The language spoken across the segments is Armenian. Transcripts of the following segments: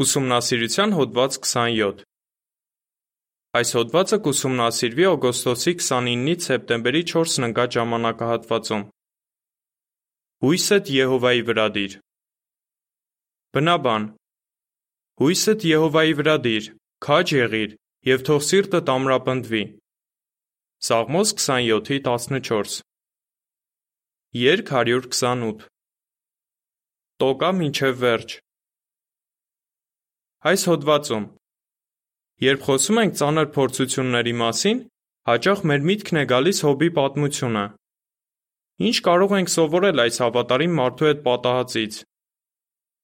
Ուսումնասիրության հոդված 27 Այս հոդվածը կուսումնասիրվի օգոստոսի 29-ից սեպտեմբերի 4-ն ընկած ժամանակահատվածում։ Հույսդ Եհովայի վրա դիր։ Բնաբան Հույսդ Եհովայի վրա դիր, քաջ եղիր, եւ թող սիրտդ ամրապնդվի։ Սաղմոս 27:14 Երգ 128 Տոկա մինչև վերջ Այս հոդվածում. Երբ խոսում ենք ծանր փորձությունների մասին, հաճախ մեր միտքն է գալիս Հոբի պատմությունը։ Ինչ կարող ենք սովորել այս հավատարիմ մարդու հետ պատահածից։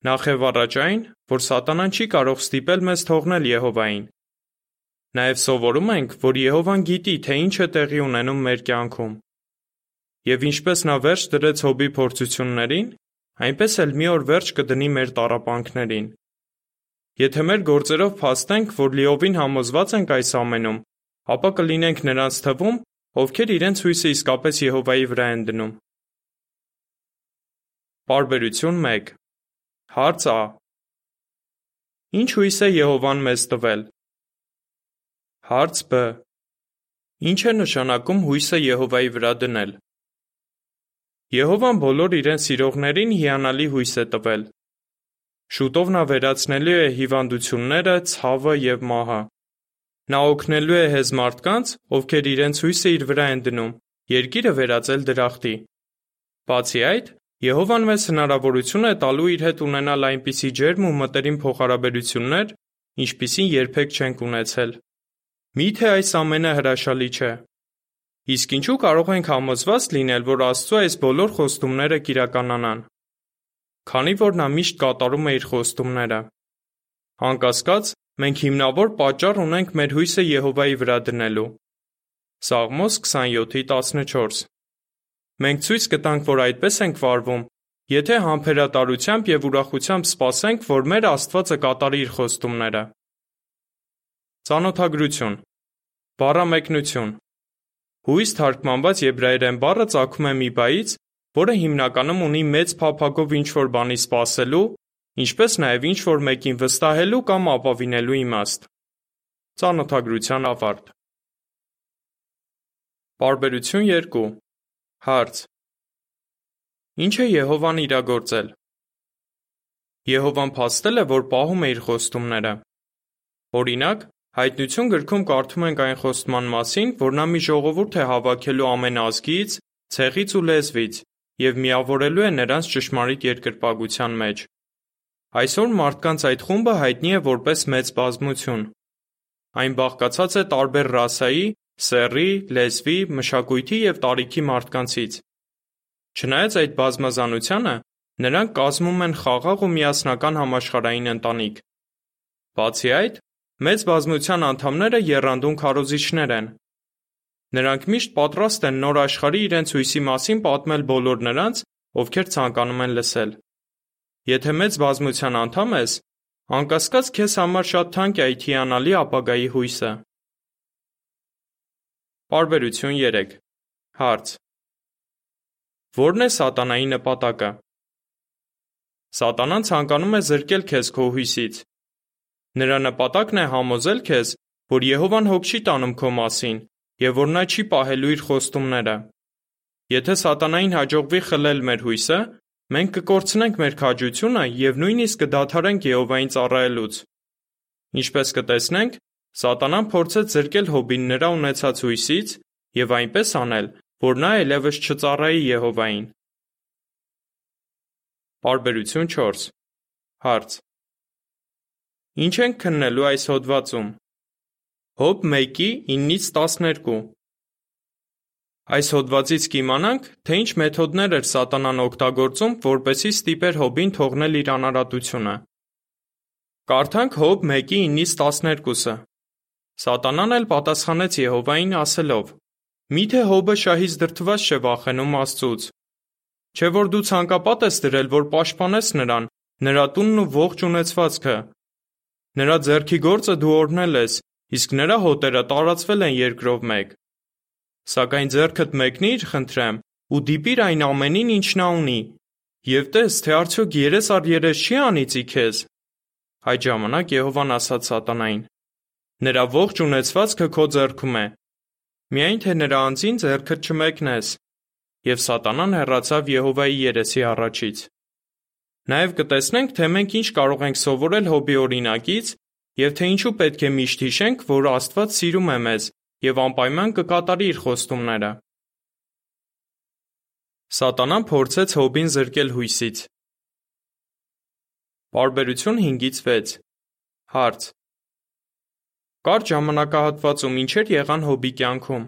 Նախ եւ առաջ այն, որ սատանան չի կարող ստիպել մեզ թողնել Եհովային։ Նաև սովորում ենք, որ Եհովան գիտի, թե ինչ է տեղի ունենում մեր կյանքում։ Եվ ինչպես նա վերջ դրեց Հոբի փորձություններին, այնպես էլ մի օր վերջ կդնի մեր տառապանքներին։ Եթե մեր գործերով փաստենք, որ լիովին համոզված ենք այս ամենում, ապա կլինենք նրանց թվում, ովքեր իրենց հույսը իսկապես Եհովայի վրա են դնում։ Պարբերություն 1 Հարց Ա. Ինչ հույս է Եհովան մեզ տվել։ Հարց Բ. Ինչ է նշանակում հույսը Եհովայի վրա դնել։ Եհովան բոլոր իրեն սիրողներին հիանալի հույս է տվել։ Շուտով նա վերացնելու է հիվանդությունները, ցավը և մահը։ Նա օգնելու է հեզ մարդկանց, ովքեր իրենց հույսը իր վրա են դնում, երկիրը վերածել դրախտի։ Բացի այդ, Եհովան մեզ հնարավորություն է տալու իր հետ ունենալ այնպիսի ջերմ ու մտերիմ փոխհարաբերություններ, ինչպիսին երբեք չենք ունեցել։ Միթե այս ամենը հրաշալի չէ։ Իսկ ինչու կարող ենք համոզված լինել, որ Աստծո այս բոլոր խոստումները կիրականանան քանի որ նա միշտ կատարում է իր խոստումները։ Անկասկած, մենք հիմնավոր պատճառ ունենք մեր հույսը Եհովայի վրա դնելու։ Սաղմոս 27:14 Մենք ցույց կտանք, որ այդպես ենք վարվում, եթե համբերատարությամբ եւ ուրախությամբ սպասենք, որ մեր Աստվածը կատարի իր խոստումները։ Ծանոթագրություն. Բառամեկնություն. Հույս թարգմանված եբրայերեն բառը ծագում է մի բայից, որը հիմնականում ունի մեծ փափագով ինչ-որ բանի սպասելու, ինչպես նաև ինչ-որ մեկին վստահելու կամ ապավինելու իմաստ։ Ծանոթագրության ավարտ։ Պարբերություն 2 Հարց. Ինչ է Եհովան իրագործել։ Եհովան փաստել է, որ պահում է իր խոստումները։ Օրինակ, Հայտնություն գրքում կարդում ենք այն խոստման մասին, որ նա մի ժողովուրդ է հավաքելու ամեն ազգից, ցեղից ու լեզվից, և միավորելու է նրանց ճշմարիտ երկրպագության մեջ։ Այսօր մարդկանց այդ խումբը հայտնի է որպես մեծ բազմություն։ Այն բաղկացած է տարբեր ռասայի, սեռի, լեզվի, մշակույթի և տարիքի մարդկանցից։ Չնայած այդ բազմազանությանը, նրանք կազմում են խաղաղ ու միասնական համաշխարհային ընտանիք։ Բացի այդ, մեծ բազմության անդամները եռանդուն քարոզիչներ են, Նրանք միշտ պատրաստ են նոր աշխարհի իրենց հույսի մասին պատմել բոլոր նրանց, ովքեր ցանկանում են լսել։ Եթե մեծ բազմության անդամ ես, անկասկած քեզ համար շատ թանկ է այդ հիանալի ապագայի հույսը։ Պարբերություն 3 Հարց. Որն է սատանայի նպատակը։ Սատանան ցանկանում է զրկել քեզ քո հույսից։ Նրա նպատակն է համոզել քեզ, որ Եհովան հոգ չի տանում քո մասին եւ որ նա չի պահելու իր խոստումները։ Եթե սատանային հաջողվի խլել մեր հույսը, մենք կկորցնենք մեր քաջությունը եւ նույնիսկ կդադարենք Եհովային ծառայելուց։ Ինչպես կտեսնենք, սատանան փորձեց զրկել Հոբին նրա ունեցած հույսից եւ այնպես անել, որ նա այլևս չծառայի Եհովային։ Պարբերություն 4 Հարց. Ինչ ենք քննելու այս հոդվածում։ Հոբ 1-9-ից 12 Այս հոդվածից կիմանանք, թե ինչ մեթոդներ էր սատանան օգտագործում, որպեսզի ստիպեր Հոբին թողնել իր անարատությունը։ Կարդանք Հոբ 1-9-ից 12-ը։ Սատանան էլ պատասխանեց Եհովային ասելով. Միթե Հոբը շահից դրթված չէ վախենում Աստծուց։ Չէ որ դու ցանկապատ ես դրել, որ պաշտպանես նրան, նրա տունն ու ողջ ունեցվածքը։ Նրա ձեռքի գործը դու օրհնել ես, իսկ նրա հոտերը տարածվել են երկրով մեկ։ Սակայն ձեռքդ մեկնիր, խնդրեմ, ու դիպիր այն ամենին, ինչ նա ունի, եւ տես, թե արդյոք երես առ երես չի անիծի քեզ։ Այդ ժամանակ Եհովան ասաց Սատանային. Նրա ողջ ունեցվածքը քո ձեռքում է։ Միայն թե նրա անձին ձեռքդ չմեկնես։ Եվ Սատանան հեռացավ Եհովայի երեսի առաջից։ Նաև կտեսնենք, թե մենք ինչ կարող ենք սովորել Հոբի օրինակից եւ թե ինչու պետք է միշտ հիշենք, որ Աստված սիրում է մեզ եւ անպայման կկատարի իր խոստումները։ Սատանան փորձեց Հոբին զրկել հույսից։ Պարբերություն 5-ից 6 Հարց. Կարճ ժամանակահատվածում ինչեր եղան Հոբի կյանքում։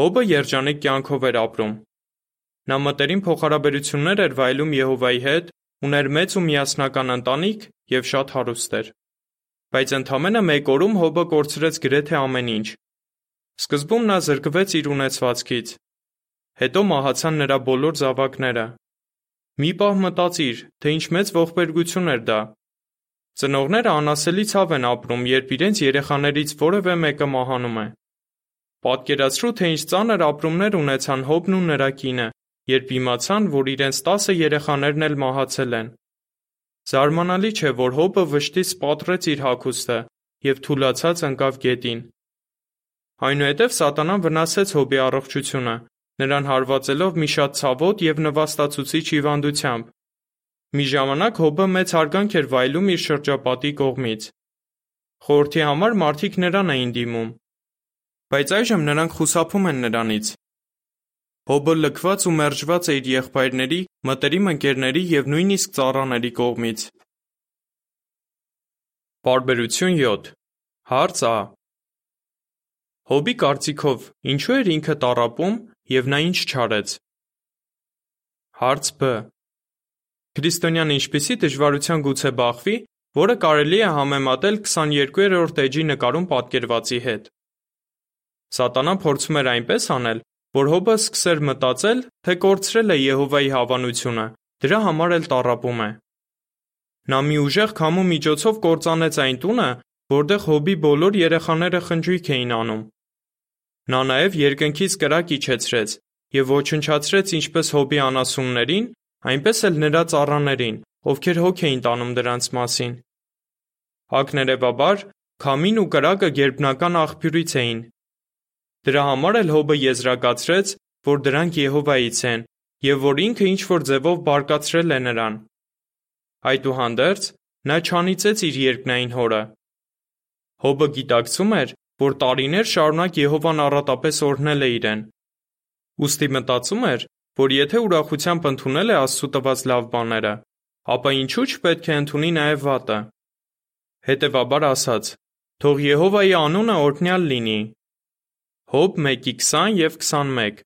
Հոբը երջանիկ կյանքով էր ապրում։ Նա մտերիմ փոխհարաբերություններ էր վայելում Եհովայի հետ, ուներ մեծ ու միասնական ընտանիք եւ շատ հարուստ էր։ Բայց ընդամենը մեկ օրում Հոբը կորցրեց գրեթե ամեն ինչ։ Սկզբում նա զրկվեց իր ունեցվածքից, Հետո մահացան նրա բոլոր զավակները։ Մի պահ մտածիր, թե ինչ մեծ ողբերգություն էր դա։ Ծնողները անասելի ցավ են ապրում, երբ իրենց երեխաներից որևէ մեկը մահանում է։ Պատկերացրու, թե ինչ ծանր ապրումներ ունեցան Հոբն ու նրա կինը, երբ իմացան, որ իրենց 10 երեխաներն էլ մահացել են։ Զարմանալի չէ, որ Հոբը վշտից պատռեց իր հագուստը եւ թուլացած ընկավ գետին։ Այնուհետև Սատանան վնասեց Հոբի առողջությունը, նրան հարվածելով մի շատ ցավոտ եւ նվաստացուցիչ հիվանդությամբ։ Մի ժամանակ Հոբը մեծ հարգանք էր վայելում իր շրջապատի կողմից։ Խորհրդի համար մարդիկ նրան էին դիմում։ Բայց այժմ նրանք խուսափում են նրանից։ Հոբը լքված ու մերժված է իր եղբայրների, մտերիմ ընկերների եւ նույնիսկ ծառաների կողմից։ Բարբերություն 7 Հարց Ա Հոբի կարծիքով ինչու էր ինքը տարապում Եվ նա ինչ չարեց։ Հարց Բ. Քրիստոնյան ինչպիսի դժվարության գուցե բախվի, որը կարելի է համեմատել 22-րդ էջի նկարում պատկերվածի հետ։ Սատանան փորձում էր այնպես անել, որ Հոբը սկսեր մտածել, թե կորցրել է Եհովայի հավանությունը, դրա համար էլ տառապում է։ Նա մի ուժեղ քամու միջոցով կործանեց այն տունը, որտեղ Հոբի բոլոր երեխաները խնջույք էին անում։ Նա նաև երկնքից կրակ իջեցրեց և ոչնչացրեց ինչպես Հոբի անասուններին, այնպես էլ նրա ծառաներին, ովքեր հոգ էին տանում դրանց մասին։ Հակներևաբար, քամին ու կրակը գերբնական աղբյուրից էին։ Դրա համար էլ Հոբը եզրակացրեց, որ դրանք Եհովայից են և որ ինքը ինչ-որ ձևով բարկացրել է նրան։ Այդուհանդերձ, նա չանիծեց իր երկնային հորը։ Հոբը գիտակցում էր, որ տարիներ շարունակ Եհովան առատապես օրհնել է իրեն։ Ուստի մտածում էր, որ եթե ուրախությամբ ընդունել է Աստծո տված լավ բաները, ապա ինչու՞ չպետք է ընդունի նաև վատը։ Հետևաբար ասաց. Թող Եհովայի անունը օրհնյալ լինի։ Հոբ 1:20 եւ 21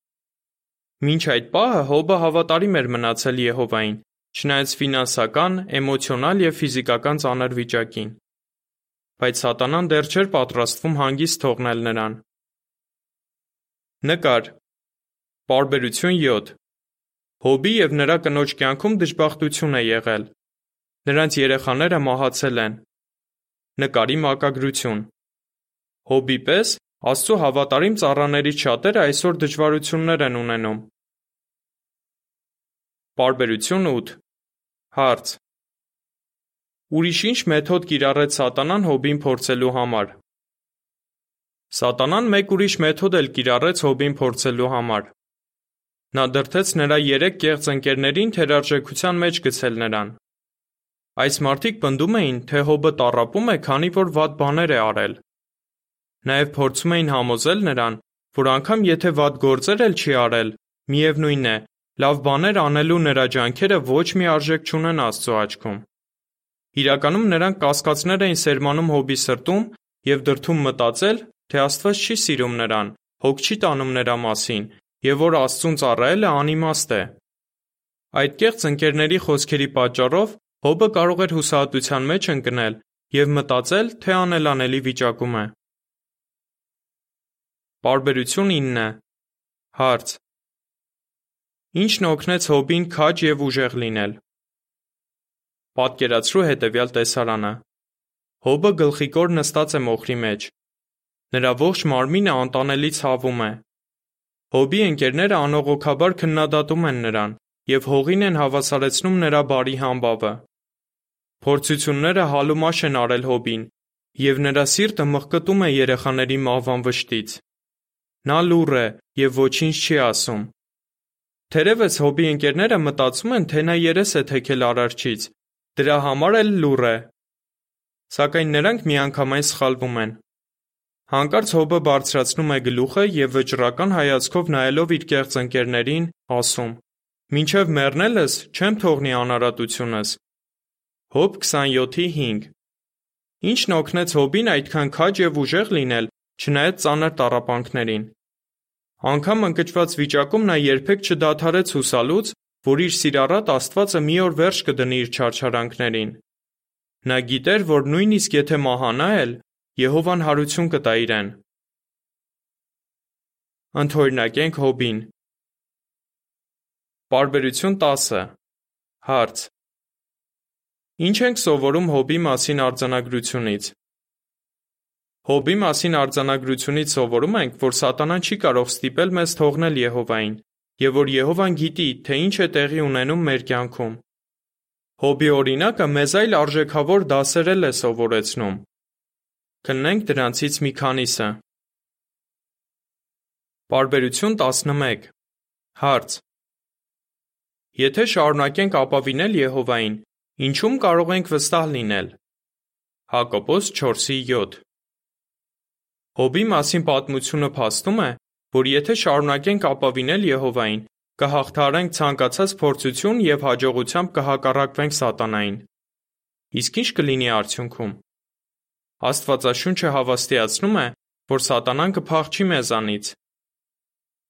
Մինչ այդ պահը Հոբը հավատարիմ էր մնացել Եհովային, չնայած ֆինանսական, էմոցիոնալ եւ ֆիզիկական ծանր վիճակին բայց Սատանան դեռ չէր պատրաստվում հանգիստ թողնել նրան։ Նկար. Պարբերություն 7 Հոբի եւ նրա կնոջ կյանքում դժբախտություն է եղել։ Նրանց երեխաները մահացել են։ Նկարի մակագրություն. Հոբի պես Աստծո հավատարիմ ծառաներից շատերը այսօր դժվարություններ են ունենում։ Պարբերություն 8 Հարց. Ուրիշ ինչ մեթոդ կիրառեց Սատանան Հոբին փորձելու համար։ Սատանան մեկ ուրիշ մեթոդ էլ կիրառեց Հոբին փորձելու համար։ Նա դրդեց նրա երեք կեղծ ընկերներին թերարժեքության մեջ գցել նրան։ Այս մարդիկ պնդում էին, թե Հոբը տառապում է, քանի որ վատ բաներ է արել։ Նաև փորձում էին համոզել նրան, որ անգամ եթե վատ գործեր էլ չի արել, միևնույն է, լավ բաներ անելու նրա ջանքերը ոչ մի արժեք չունեն Աստծո աչքում։ Իրականում նրանք կասկածներ էին սերմանում Հոբի սրտում և դրդում մտածել, թե Աստված չի սիրում նրան, հոգ չի տանում նրա մասին և որ Աստծուն ծառայելը անիմաստ է։ Այդ կեղծ ընկերների խոսքերի պատճառով Հոբը կարող էր հուսահատության մեջ ընկնել և մտածել, թե անելանելի վիճակում է։ Պարբերություն 9 Հարց. Ինչն օգնեց Հոբին քաջ և ուժեղ լինել։ Պատկերացրու հետևյալ տեսարանը. Հոբը գլխիկոր նստած է մոխրի մեջ։ Նրա ողջ մարմինը անտանելի ցավում է։ Հոբի ընկերները անողոքաբար քննադատում են նրան և հողին են հավասարեցնում նրա բարի համբավը։ Փորձությունները հալումաշ են արել Հոբին, եւ նրա սիրտը մղկտում է երեխաների մահվան վշտից։ Նա լուռ է եւ ոչինչ չի ասում։ Թերևս Հոբի ընկերները մտածում են, թե նա երես է թեքել արարչից, դրա համար էլ լուռ է։ Սակայն նրանք միանգամայն սխալվում են։ Հանկարծ Հոբը բարձրացնում է գլուխը եւ վճռական հայացքով նայելով իր կեղծ ընկերներին, ասում. «Մինչև մեռնելս չեմ թողնի անարատությունս»։ Հոբ 27:5 Ինչն օգնեց Հոբին այդքան քաջ եւ ուժեղ լինել, չնայած ծանր տառապանքներին։ Անկամ ընկճված վիճակում նա երբեք չդադարեց հուսալուց, որ իր սիրառատ Աստվածը մի օր վերջ կդնի իր չարչարանքներին։ Նա գիտեր, որ նույնիսկ եթե մահանա էլ, Եհովան հարություն կտա իրեն։ Ընթորինակենք Հոբին։ Պարբերություն 10 Հարց. Ինչ ենք սովորում Հոբի մասին արձանագրությունից։ Հոբի մասին արձանագրությունից սովորում ենք, որ Սատանան չի կարող ստիպել մեզ թողնել Եհովային, եւ որ Եհովան գիտի, թե ինչ է տեղի ունենում մեր կյանքում։ Հոբի օրինակը մեզ այլ արժեքավոր դասեր է սովորեցնում։ Քննենք դրանցից մի քանիսը։ Պարբերություն 11 Հարց. Եթե շարունակենք ապավինել Եհովային, ինչու՞մ կարող ենք վստահ լինել։ Հակոբոս 4:7 Հոբի մասին պատմությունը փաստում է, որ եթե շարունակենք ապավինել Եհովային, կհաղթահարենք ցանկացած փորձություն եւ հաջողությամբ կհակառակվենք սատանային։ Իսկ ինչ կլինի արդյունքում։ Աստվածաշունչը հավաստիացնում է, որ Սատանան կփախչի մեզանից։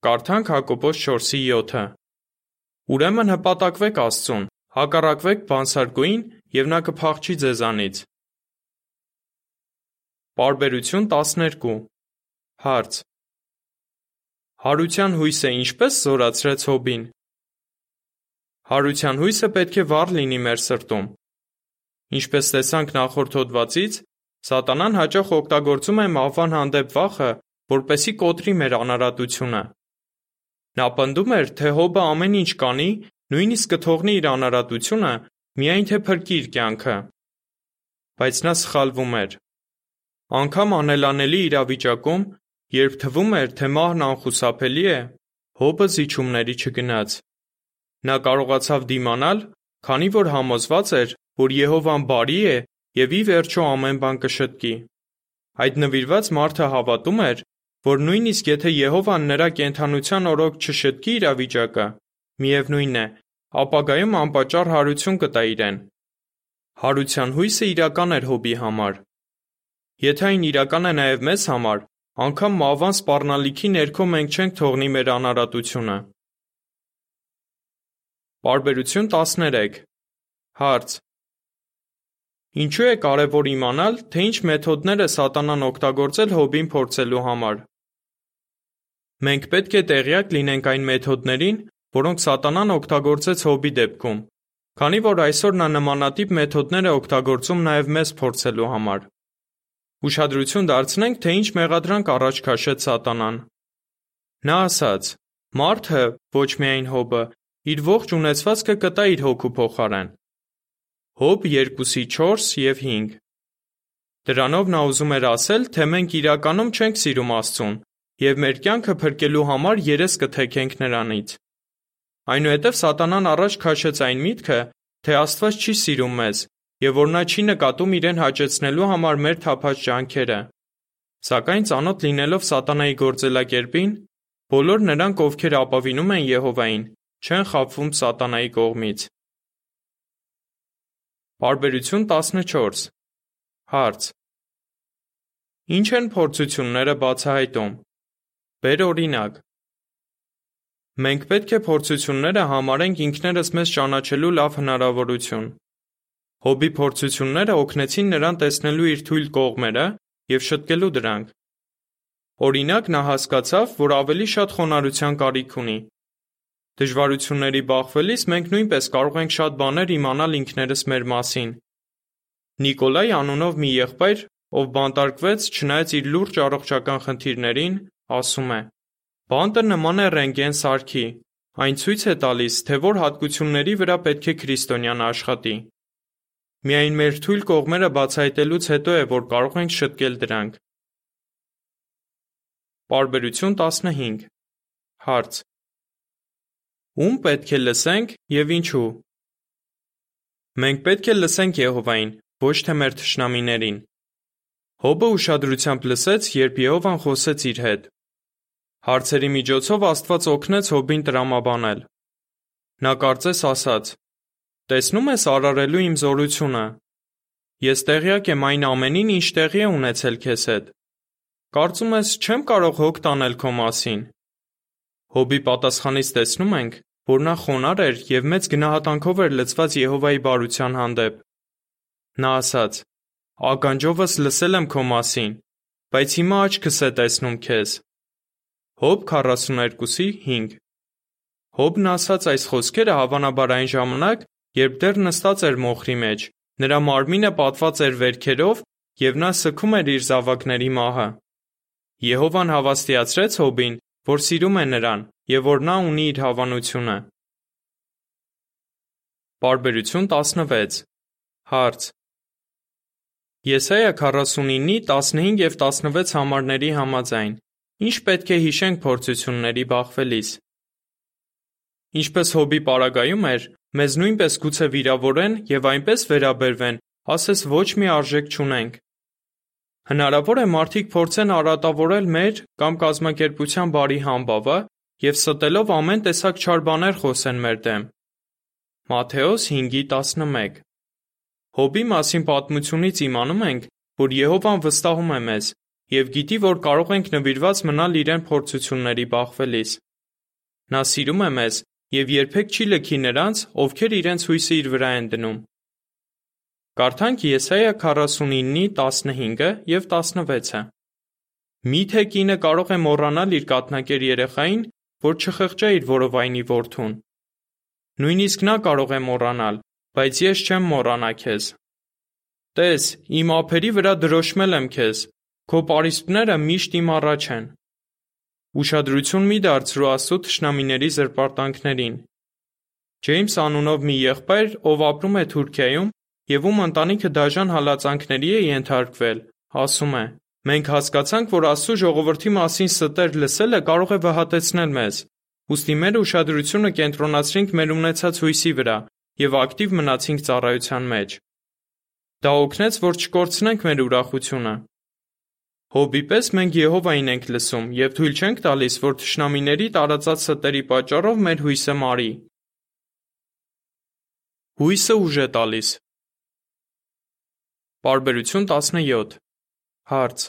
Կարդանք Հակոբոս 4:7-ը։ Ուրեմն հպատակվեք Աստծուն, հակառակվեք բանսարկուին, եւ նա կփախչի ձեզանից։ Պարբերություն 12 Հարց. Հարության հույսը ինչպես զորացրեց Հոբին։ Հարության հույսը պետք է վառ լինի մեր սրտում։ Ինչպես տեսանք նախորդ հոդվածից, Սատանան հաճախ օգտագործում է մահվան հանդեպ վախը, որպեսզի կոտրի մեր անարատությունը։ Նա պնդում էր, թե Հոբը ամեն ինչ կանի, նույնիսկ կթողնի իր անարատությունը, միայն թե փրկի իր կյանքը։ Բայց նա սխալվում էր։ Անկամ անելանելի իրավիճակում, երբ թվում էր, թե մահն անխուսափելի է, Հոբը զիջումների չգնաց։ Նա կարողացավ դիմանալ, քանի որ համոզված էր, որ Եհովան բարի է եւ ի վերջո ամեն բան կշտկի։ Այդ նվիրված մարդը հավատում էր, որ նույնիսկ եթե Եհովան նրա կենթանության օրոք չշտկի իրավիճակը, միևնույն է, ապագայում անպատճառ հարություն կտա իրեն։ Հարության հույսը իրական էր Հոբի համար։ Եթե այն իրական է նաև մեզ համար, անկամ մահվան սպառնալիքի ներքո մենք չենք թողնի մեր անարատությունը։ Պարբերություն 13 Հարց. Ինչու է կարևոր իմանալ, թե ինչ մեթոդներ է Սատանան օգտագործել Հոբին փորձելու համար։ Մենք պետք է տեղյակ լինենք այն մեթոդներին, որոնք Սատանան օգտագործեց Հոբի դեպքում, քանի որ այսօր նա նմանատիպ մեթոդներ է օգտագործում նաև մեզ փորձելու համար։ Ուշադրություն դարձնենք, թե ինչ մեղադրանք առաջ քաշեց Սատանան։ Նա ասաց. Մարդը, ոչ միայն Հոբը, իր ողջ ունեցվածքը կտա իր հոգու փոխարեն։ Հոբ 2:4 եւ 5 Դրանով նա ուզում էր ասել, թե մենք իրականում չենք սիրում Աստծուն եւ մեր կյանքը փրկելու համար երես կթեքենք նրանից։ Այնուհետև Սատանան առաջ քաշեց այն միտքը, թե Աստված չի սիրում մեզ եւ որ նա չի նկատում իրեն հաճեցնելու համար մեր թափած ջանքերը։ Սակայն ծանոթ լինելով Սատանայի գործելակերպին, բոլոր նրանք, ովքեր ապավինում են Եհովային, չեն խաբվում Սատանայի կողմից։ Պարբերություն 14 Հարց. Ինչ են փորձությունները բացահայտում։ Բեր օրինակ։ Մենք պետք է փորձությունները համարենք ինքներս մեզ ճանաչելու լավ հնարավորություն։ Հոբի փորձությունները օգնեցին նրան տեսնելու իր թույլ կողմերը եւ շտկելու դրանք։ Օրինակ նա հասկացավ, որ ավելի շատ խոնարհության կարիք ունի, Դժվարությունների բախվելիս մենք նույնպես կարող ենք շատ բաներ իմանալ ինքներս մեր մասին։ Նիկոլայ անունով մի եղբայր, ով բանտարկվեց չնայած իր լուրջ առողջական խնդիրներին, ասում է. Բանտը նման է ռենտգեն սարքի։ Այն ցույց է տալիս, թե որ հատկությունների վրա պետք է քրիստոնյան աշխատի։ Միայն մեր թույլ կողմերը բացահայտելուց հետո է, որ կարող ենք շտկել դրանք։ Պարբերություն 15 Հարց. Ում պետք է լսենք եւ ինչու։ Մենք պետք է լսենք Եհովային, ոչ թե մեր թշնամիներին։ Հոբը ուշադրությամբ լսեց, երբ Եհովան խոսեց իր հետ։ Հարցերի միջոցով Աստված օգնեց Հոբին տրամաբանել։ Նա կարծես ասաց. Տեսնում ես արարելու իմ զորությունը։ Ես տեղյակ եմ այն ամենին, ինչ տեղի է ունեցել քեզ հետ։ Կարծում ես չեմ կարող հոգ տանել քո մասին։ Հոբի պատասխանից տեսնում ենք, որ նա խոնար էր եւ մեծ գնահատանքով էր լծված Եհովայի բարության հանդեպ։ Նա ասաց. Ականջովս լսել եմ քո մասին, բայց հիմա աչքս է տեսնում քեզ։ Հոբ 42:5 Հոբն ասաց այս խոսքերը հավանաբար այն ժամանակ, Երբ դեռ նստած էր մոխրի մեջ, նրա մարմինը պատված էր վերքերով և նա սգում էր իր զավակների մահը։ Եհովան հավաստիացրեց Հոբին, որ սիրում է նրան և որ նա ունի իր հավանությունը։ Պարբերություն 16 Հարց. Եսայա 49-ի 15 և 16 համարների համաձայն ինչ պետք է հիշենք փորձությունների բախվելիս։ Ինչպես Հոբի պարագայում էր, Մեզ նույնպես գուցե վիրավորեն և այնպես վերաբերվեն, ասես ոչ մի արժեք չունենք։ Հնարավոր է մարդիկ փորձեն արատավորել մեր կամ կազմակերպության բարի համբավը և ստելով ամեն տեսակ չար բաներ խոսեն մեր դեմ։ Մատթեոս 5:11 Հոբի մասին պատմությունից իմանում ենք, որ Եհովան վստահում է մեզ և գիտի, որ կարող ենք նվիրված մնալ իրեն փորձությունների բախվելիս։ Նա սիրում է մեզ և երբեք չի լքի նրանց, ովքեր իրենց հույսը իր վրա են դնում։ Կարդանք Եսայա 49-ի 15-ը և 16-ը։ Միթե կինը կարող է մոռանալ իր կաթնակեր երեխային, որ չխղճա իր որովայնի որդուն։ Նույնիսկ նա կարող է մոռանալ, բայց ես չեմ մոռանա քեզ։ Տես, իմ ափերի վրա դրոշմել եմ քեզ, քո պարիսպները միշտ իմ առաջ են։ Ուշադրություն մի դարձրու Աստծո թշնամիների զրպարտանքներին։ Ջեյմս անունով մի եղբայր, ով ապրում է Թուրքիայում և ում ընտանիքը դաժան հալածանքների է ենթարկվել, ասում է. «Մենք հասկացանք, որ Աստծո ժողովրդի մասին ստեր լսելը կարող է վհատեցնել մեզ, ուստի մեր ուշադրությունը կենտրոնացրինք մեր ունեցած հույսի վրա և ակտիվ մնացինք ծառայության մեջ։ Դա օգնեց, որ չկորցնենք մեր ուրախությունը։ Հոբի պես մենք Եհովային ենք լսում և թույլ չենք տալիս, որ թշնամիների տարածած ստերի պատճառով մեր հույսը մարի։ Հույսը ուժ է տալիս։ Պարբերություն 17 Հարց.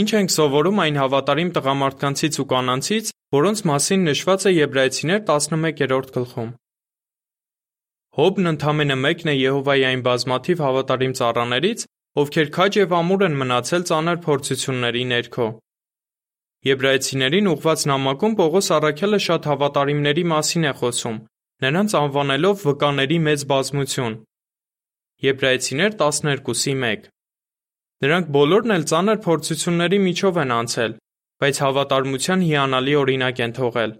Ինչ ենք սովորում այն հավատարիմ տղամարդկանցից ու կանանցից, որոնց մասին նշված է Եբրայեցիներ 11-րդ գլխում։ Հոբն ընդամենը մեկն է Եհովայի այն բազմաթիվ հավատարիմ ծառաներից, ովքեր քաջ եւ ամուր են մնացել ծանր փորձությունների ներքո։ Եբրայեցիներին ուղված նամակում Պողոս առաքյալը շատ հավատարիմների մասին է խոսում, նրանց անվանելով վկաների մեծ բազմություն (Եբրայեցիներ 12:1)։ Նրանք բոլորն էլ ծանր փորձությունների միջով են անցել, բայց հավատարմության հիանալի օրինակ են թողել։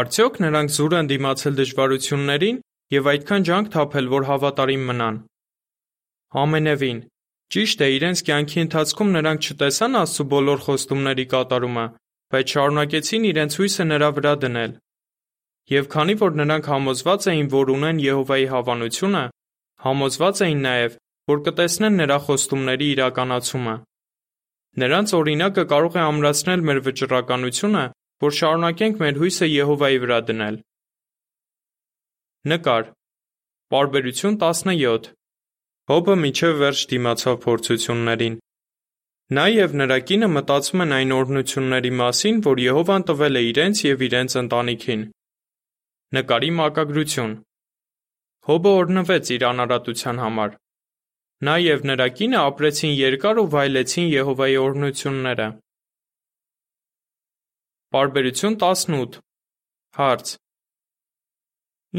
Արդյոք նրանք զուր են դիմացել դժվարություններին և այդքան ջանք թափել, որ հավատարիմ մնան։ Ամենևին։ Ճիշտ է, իրենց կյանքի ընթացքում նրանք չտեսան Աստծո բոլոր խոստումների կատարումը, բայց շարունակեցին իրենց հույսը նրա վրա դնել։ Եվ քանի որ նրանք համոզված էին, որ ունեն Եհովայի հավանությունը, համոզված էին նաև, որ կտեսնեն նրա խոստումների իրականացումը։ Նրանց օրինակը կարող է ամրացնել մեր վճռականությունը, որ շարունակենք մեր հույսը Եհովայի վրա դնել։ Նկար։ Պարբերություն 17 Հոբը միջև վերջ դիմացավ փորձություններին։ Նա եւ նրա կինը մտածում են այն օրհնությունների մասին, որ Եհովան տվել է իրենց եւ իրենց ընտանիքին։ Նկարի մակագրություն Հոբը օրհնվեց իր անարատության համար։ Նա և նրա կինը ապրեցին երկար ու վայելեցին Եհովայի օրհնությունները։ Պարբերություն 18 Հարց.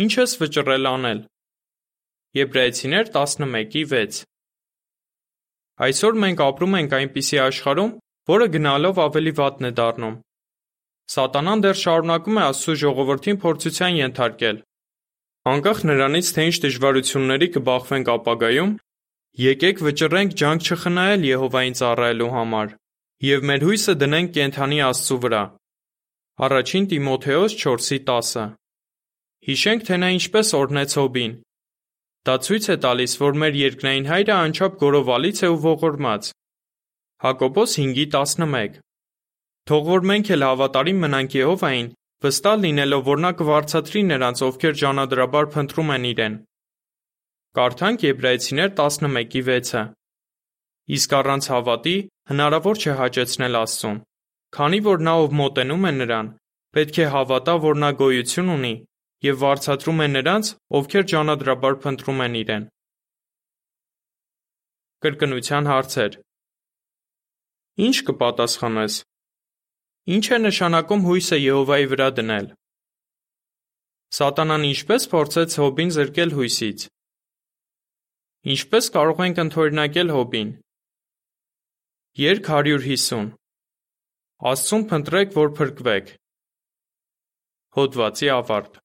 Ինչ ես վճռել անել։ Եբրայեցիներ 11:6 Այսօր մենք ապրում ենք այնպիսի աշխարհում, որը գնալով ավելի վատն է դառնում։ Սատանան դեռ շարունակում է Աստծո ժողովրդին փորձության ենթարկել։ Անկախ նրանից, թե ինչ դժվարությունների կբախվենք ապագայում, եկեք վճռենք ջանք չխնայել Եհովային ծառայելու համար եւ մեր հույսը դնենք կենթանի Աստծու վրա։ Առաջին Տիմոթեոս 4:10 Հիշենք, թե նա ինչպես օրհնեց Հոբին։ Դա ցույց է տալիս, որ մեր երկնային հայրը անչափ գորովալից է ու ողորմած։ Հակոբոս 5:11 Թող որ մենք էլ հավատարիմ մնանք Եհովային, վստահ լինելով, որ նա կվարձատրի նրանց, ովքեր ճանադրաբար փնտրում են իրեն։ Կարդանք Եբրայեցիներ 11:6-ը։ Իսկ առանց հավատի հնարավոր չէ հաճեցնել Աստծուն, քանի որ նա ով մոտենում է նրան, պետք է հավատա, որ նա գոյություն ունի եւ վարձատրում է նրանց, ովքեր ճանադրաբար փնտրում են իրեն։ Կրկնության հարցեր։ Ինչ կպատասխանես։ Ինչ է նշանակում հույսը Եհովայի վրա դնել։ Սատանան ինչպես փորձեց Հոբին զրկել հույսից։ Ինչպես կարող ենք ընդօրինակել Հոբին։ Երկ 150 Աստծուն փնտրեք, որ փրկվեք։ Հոդվացի ավարտ